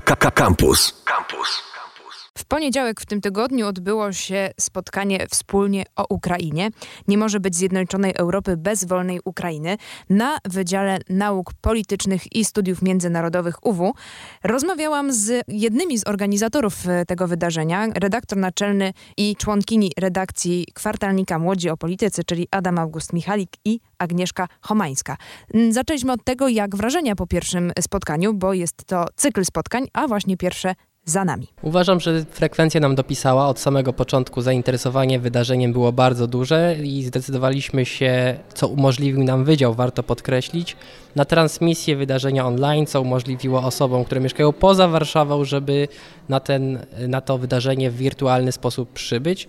Campus. Campus. W poniedziałek w tym tygodniu odbyło się spotkanie wspólnie o Ukrainie. Nie może być zjednoczonej Europy bez wolnej Ukrainy. Na Wydziale Nauk Politycznych i Studiów Międzynarodowych UW rozmawiałam z jednymi z organizatorów e, tego wydarzenia, redaktor naczelny i członkini redakcji kwartalnika Młodzi o Polityce, czyli Adam August Michalik i Agnieszka Homańska. Zaczęliśmy od tego, jak wrażenia po pierwszym spotkaniu, bo jest to cykl spotkań, a właśnie pierwsze za nami. Uważam, że frekwencja nam dopisała. Od samego początku zainteresowanie wydarzeniem było bardzo duże i zdecydowaliśmy się, co umożliwił nam wydział, warto podkreślić, na transmisję wydarzenia online, co umożliwiło osobom, które mieszkają poza Warszawą, żeby na, ten, na to wydarzenie w wirtualny sposób przybyć.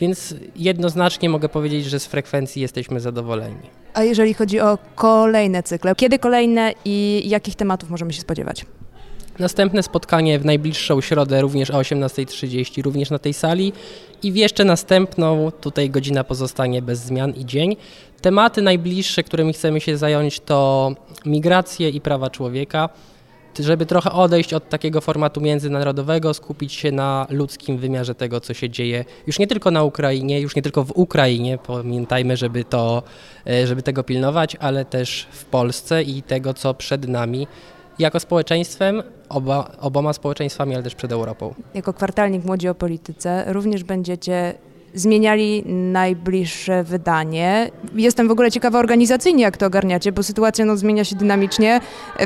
Więc jednoznacznie mogę powiedzieć, że z frekwencji jesteśmy zadowoleni. A jeżeli chodzi o kolejne cykle, kiedy kolejne i jakich tematów możemy się spodziewać? Następne spotkanie w najbliższą środę również o 18.30, również na tej sali. I w jeszcze następną, tutaj godzina pozostanie bez zmian i dzień. Tematy najbliższe, którymi chcemy się zająć to migracje i prawa człowieka, żeby trochę odejść od takiego formatu międzynarodowego, skupić się na ludzkim wymiarze tego, co się dzieje już nie tylko na Ukrainie, już nie tylko w Ukrainie, pamiętajmy, żeby, to, e, żeby tego pilnować, ale też w Polsce i tego, co przed nami jako społeczeństwem, oba, oboma społeczeństwami, ale też przed Europą. Jako kwartalnik Młodzi o Polityce również będziecie zmieniali najbliższe wydanie. Jestem w ogóle ciekawa organizacyjnie, jak to ogarniacie, bo sytuacja no, zmienia się dynamicznie,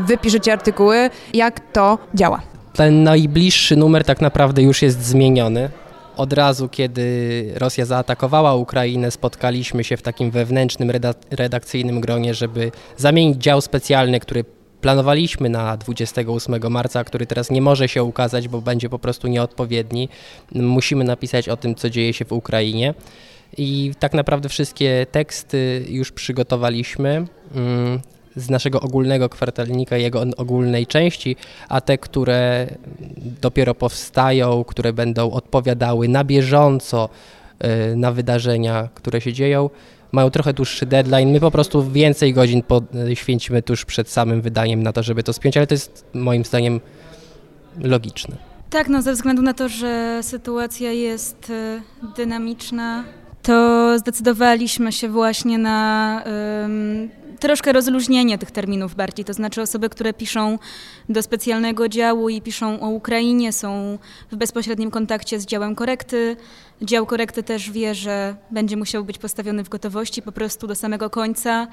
wy piszecie artykuły. Jak to działa? Ten najbliższy numer tak naprawdę już jest zmieniony. Od razu, kiedy Rosja zaatakowała Ukrainę, spotkaliśmy się w takim wewnętrznym redakcyjnym gronie, żeby zamienić dział specjalny, który planowaliśmy na 28 marca, który teraz nie może się ukazać, bo będzie po prostu nieodpowiedni. Musimy napisać o tym, co dzieje się w Ukrainie. I tak naprawdę wszystkie teksty już przygotowaliśmy mm, z naszego ogólnego kwartalnika, jego ogólnej części, a te, które dopiero powstają, które będą odpowiadały na bieżąco y, na wydarzenia, które się dzieją, mają trochę dłuższy deadline. My po prostu więcej godzin poświęcimy tuż przed samym wydaniem na to, żeby to spiąć, ale to jest moim zdaniem logiczne. Tak, no ze względu na to, że sytuacja jest y, dynamiczna, to zdecydowaliśmy się właśnie na troszkę rozluźnienie tych terminów bardziej. To znaczy osoby, które piszą do specjalnego działu i piszą o Ukrainie, są w bezpośrednim kontakcie z działem korekty. Dział korekty też wie, że będzie musiał być postawiony w gotowości po prostu do samego końca,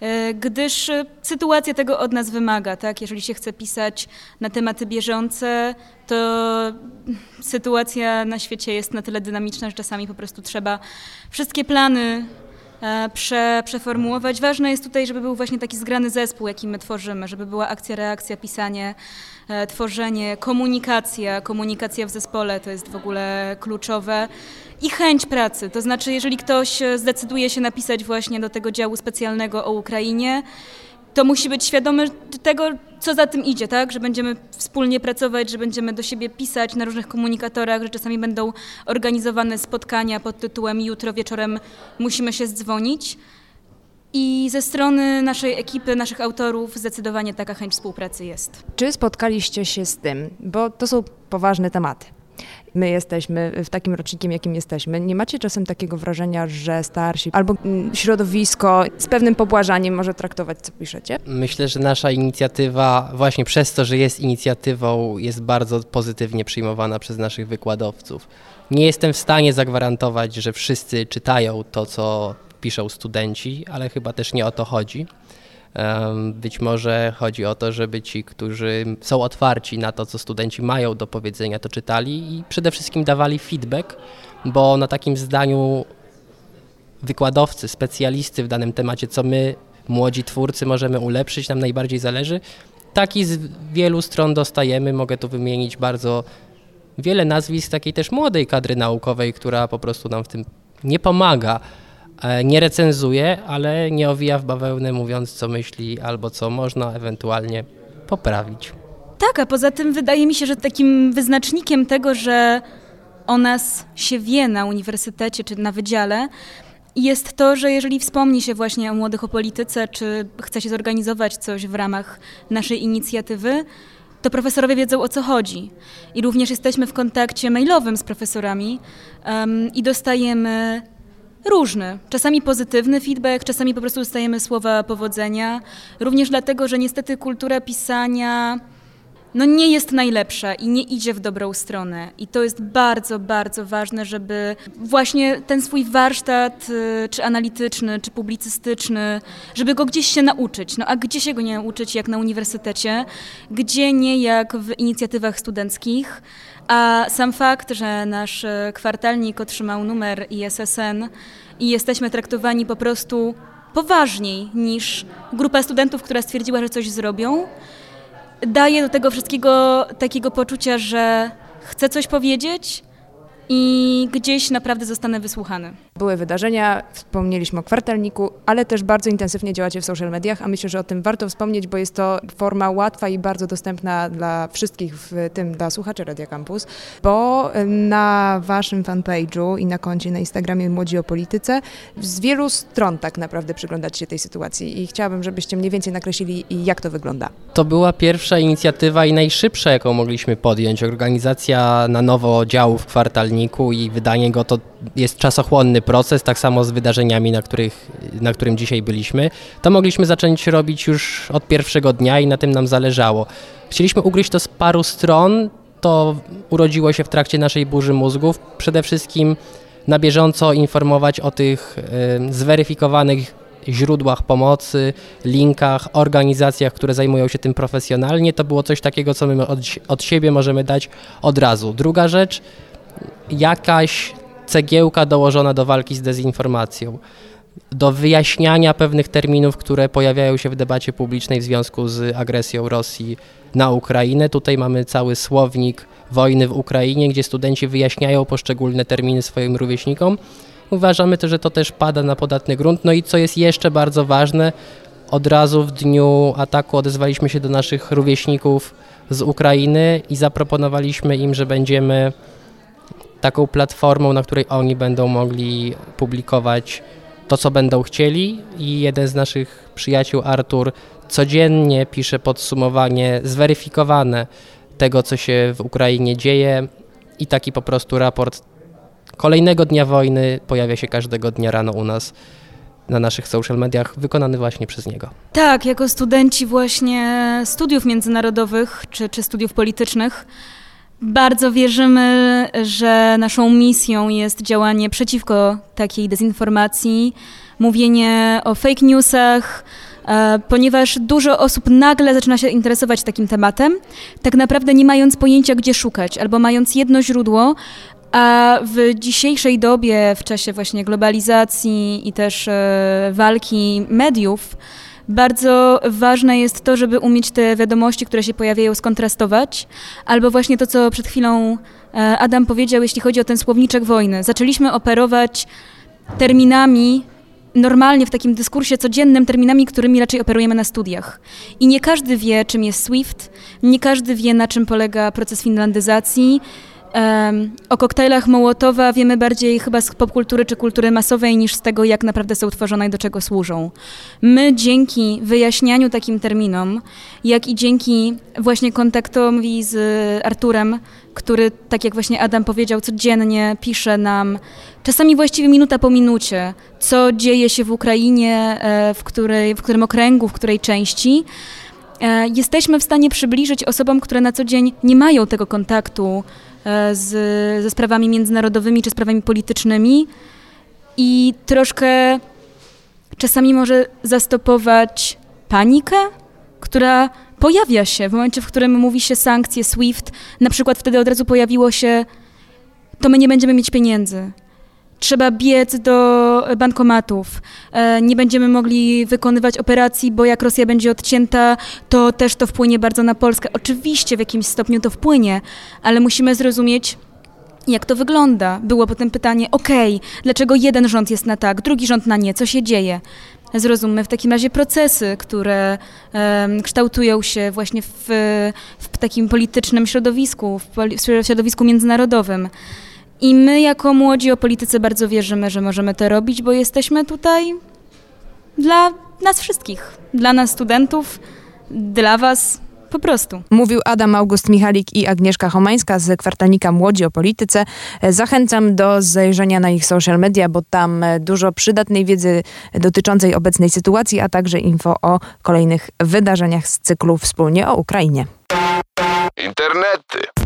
e, gdyż sytuacja tego od nas wymaga. Tak? Jeżeli się chce pisać na tematy bieżące, to sytuacja na świecie jest na tyle dynamiczna, że czasami po prostu trzeba wszystkie plany E, prze, przeformułować. Ważne jest tutaj, żeby był właśnie taki zgrany zespół, jaki my tworzymy, żeby była akcja, reakcja, pisanie, e, tworzenie, komunikacja, komunikacja w zespole to jest w ogóle kluczowe i chęć pracy. To znaczy, jeżeli ktoś zdecyduje się napisać właśnie do tego działu specjalnego o Ukrainie, to musi być świadomy tego, co za tym idzie, tak? Że będziemy wspólnie pracować, że będziemy do siebie pisać na różnych komunikatorach, że czasami będą organizowane spotkania pod tytułem jutro wieczorem musimy się zdzwonić. I ze strony naszej ekipy, naszych autorów zdecydowanie taka chęć współpracy jest. Czy spotkaliście się z tym, bo to są poważne tematy my jesteśmy w takim rocznikiem, jakim jesteśmy. Nie macie czasem takiego wrażenia, że starsi albo mm, środowisko z pewnym pobłażaniem może traktować, co piszecie? Myślę, że nasza inicjatywa, właśnie przez to, że jest inicjatywą, jest bardzo pozytywnie przyjmowana przez naszych wykładowców. Nie jestem w stanie zagwarantować, że wszyscy czytają to, co piszą studenci, ale chyba też nie o to chodzi. Być może chodzi o to, żeby ci, którzy są otwarci na to, co studenci mają do powiedzenia, to czytali i przede wszystkim dawali feedback, bo na takim zdaniu wykładowcy, specjalisty w danym temacie, co my, młodzi twórcy, możemy ulepszyć, nam najbardziej zależy. Taki z wielu stron dostajemy. Mogę tu wymienić bardzo wiele nazwisk takiej też młodej kadry naukowej, która po prostu nam w tym nie pomaga nie recenzuje, ale nie owija w bawełnę mówiąc co myśli albo co można ewentualnie poprawić. Tak, a poza tym wydaje mi się, że takim wyznacznikiem tego, że o nas się wie na uniwersytecie czy na wydziale, jest to, że jeżeli wspomni się właśnie o młodych o polityce, czy chce się zorganizować coś w ramach naszej inicjatywy, to profesorowie wiedzą o co chodzi. I również jesteśmy w kontakcie mailowym z profesorami um, i dostajemy różny. Czasami pozytywny feedback, czasami po prostu dostajemy słowa powodzenia. Również dlatego, że niestety kultura pisania no nie jest najlepsza i nie idzie w dobrą stronę. I to jest bardzo, bardzo ważne, żeby właśnie ten swój warsztat, y, czy analityczny, czy publicystyczny, żeby go gdzieś się nauczyć. No a gdzie się go nie nauczyć, jak na uniwersytecie? Gdzie nie, jak w inicjatywach studenckich? A sam fakt, że nasz y, kwartalnik otrzymał numer ISSN i jesteśmy traktowani po prostu poważniej niż grupa studentów, która stwierdziła, że coś zrobią, daje do tego wszystkiego takiego poczucia, że chcę coś powiedzieć, i gdzieś naprawdę zostanę wysłuchany. Były wydarzenia, wspomnieliśmy o kwartalniku, ale też bardzo intensywnie działacie w social mediach, a myślę, że o tym warto wspomnieć, bo jest to forma łatwa i bardzo dostępna dla wszystkich, w tym dla słuchaczy Radia Campus, bo na waszym fanpage'u i na koncie na Instagramie Młodzi o Polityce z wielu stron tak naprawdę przyglądać się tej sytuacji i chciałabym, żebyście mniej więcej nakreślili, jak to wygląda. To była pierwsza inicjatywa i najszybsza, jaką mogliśmy podjąć. Organizacja na nowo działu w i wydanie go to jest czasochłonny proces, tak samo z wydarzeniami, na, których, na którym dzisiaj byliśmy. To mogliśmy zacząć robić już od pierwszego dnia i na tym nam zależało. Chcieliśmy ugryźć to z paru stron, to urodziło się w trakcie naszej burzy mózgów. Przede wszystkim na bieżąco informować o tych y, zweryfikowanych źródłach pomocy, linkach, organizacjach, które zajmują się tym profesjonalnie. To było coś takiego, co my od, od siebie możemy dać od razu. Druga rzecz, jakaś cegiełka dołożona do walki z dezinformacją, do wyjaśniania pewnych terminów, które pojawiają się w debacie publicznej w związku z agresją Rosji na Ukrainę. Tutaj mamy cały słownik wojny w Ukrainie, gdzie studenci wyjaśniają poszczególne terminy swoim rówieśnikom. Uważamy też, że to też pada na podatny grunt. No i co jest jeszcze bardzo ważne, od razu w dniu ataku odezwaliśmy się do naszych rówieśników z Ukrainy i zaproponowaliśmy im, że będziemy taką platformą, na której oni będą mogli publikować to, co będą chcieli i jeden z naszych przyjaciół, Artur, codziennie pisze podsumowanie zweryfikowane tego, co się w Ukrainie dzieje i taki po prostu raport kolejnego dnia wojny pojawia się każdego dnia rano u nas na naszych social mediach, wykonany właśnie przez niego. Tak, jako studenci właśnie studiów międzynarodowych czy, czy studiów politycznych bardzo wierzymy, że naszą misją jest działanie przeciwko takiej dezinformacji, mówienie o fake newsach, e, ponieważ dużo osób nagle zaczyna się interesować takim tematem, tak naprawdę nie mając pojęcia, gdzie szukać, albo mając jedno źródło, a w dzisiejszej dobie, w czasie właśnie globalizacji i też e, walki mediów, bardzo ważne jest to, żeby umieć te wiadomości, które się pojawiają, skontrastować, albo właśnie to, co przed chwilą e, Adam powiedział, jeśli chodzi o ten słowniczek wojny. Zaczęliśmy operować terminami normalnie w takim dyskursie codziennym terminami, którymi raczej operujemy na studiach. I nie każdy wie, czym jest SWIFT, nie każdy wie, na czym polega proces finlandyzacji, o koktajlach Mołotowa wiemy bardziej chyba z popkultury czy kultury masowej niż z tego, jak naprawdę są tworzone i do czego służą. My dzięki wyjaśnianiu takim terminom, jak i dzięki właśnie kontaktowi z Arturem, który, tak jak właśnie Adam powiedział, codziennie pisze nam, czasami właściwie minuta po minucie, co dzieje się w Ukrainie, e, w, której, w którym okręgu, w której części, e, jesteśmy w stanie przybliżyć osobom, które na co dzień nie mają tego kontaktu z, ze sprawami międzynarodowymi czy sprawami politycznymi i troszkę czasami może zastopować panikę, która pojawia się w momencie, w którym mówi się sankcje SWIFT, na przykład wtedy od razu pojawiło się to my nie będziemy mieć pieniędzy. Trzeba biec do bankomatów. E, nie będziemy mogli wykonywać operacji, bo jak Rosja będzie odcięta, to też to wpłynie bardzo na Polskę. Oczywiście w jakimś stopniu to wpłynie, ale musimy zrozumieć, jak to wygląda. Było potem pytanie, okej, dlaczego jeden rząd jest na tak, drugi rząd na nie, co się dzieje? Zrozummy w takim razie procesy, które um, kształtują się właśnie w, w takim politycznym środowisku, w, poli, w środowisku międzynarodowym. I my jako młodzi o polityce bardzo wierzymy, że możemy to robić, bo jesteśmy tutaj dla nas wszystkich. Dla nas studentów, dla was, Po prostu. Mówił Adam August Michalik i Agnieszka Homańska z kwartalnika Młodzi o Polityce. Zachęcam do zajrzenia na ich social media, bo tam dużo przydatnej wiedzy dotyczącej obecnej sytuacji, a także info o kolejnych wydarzeniach z cyklu Wspólnie o Ukrainie. Internety.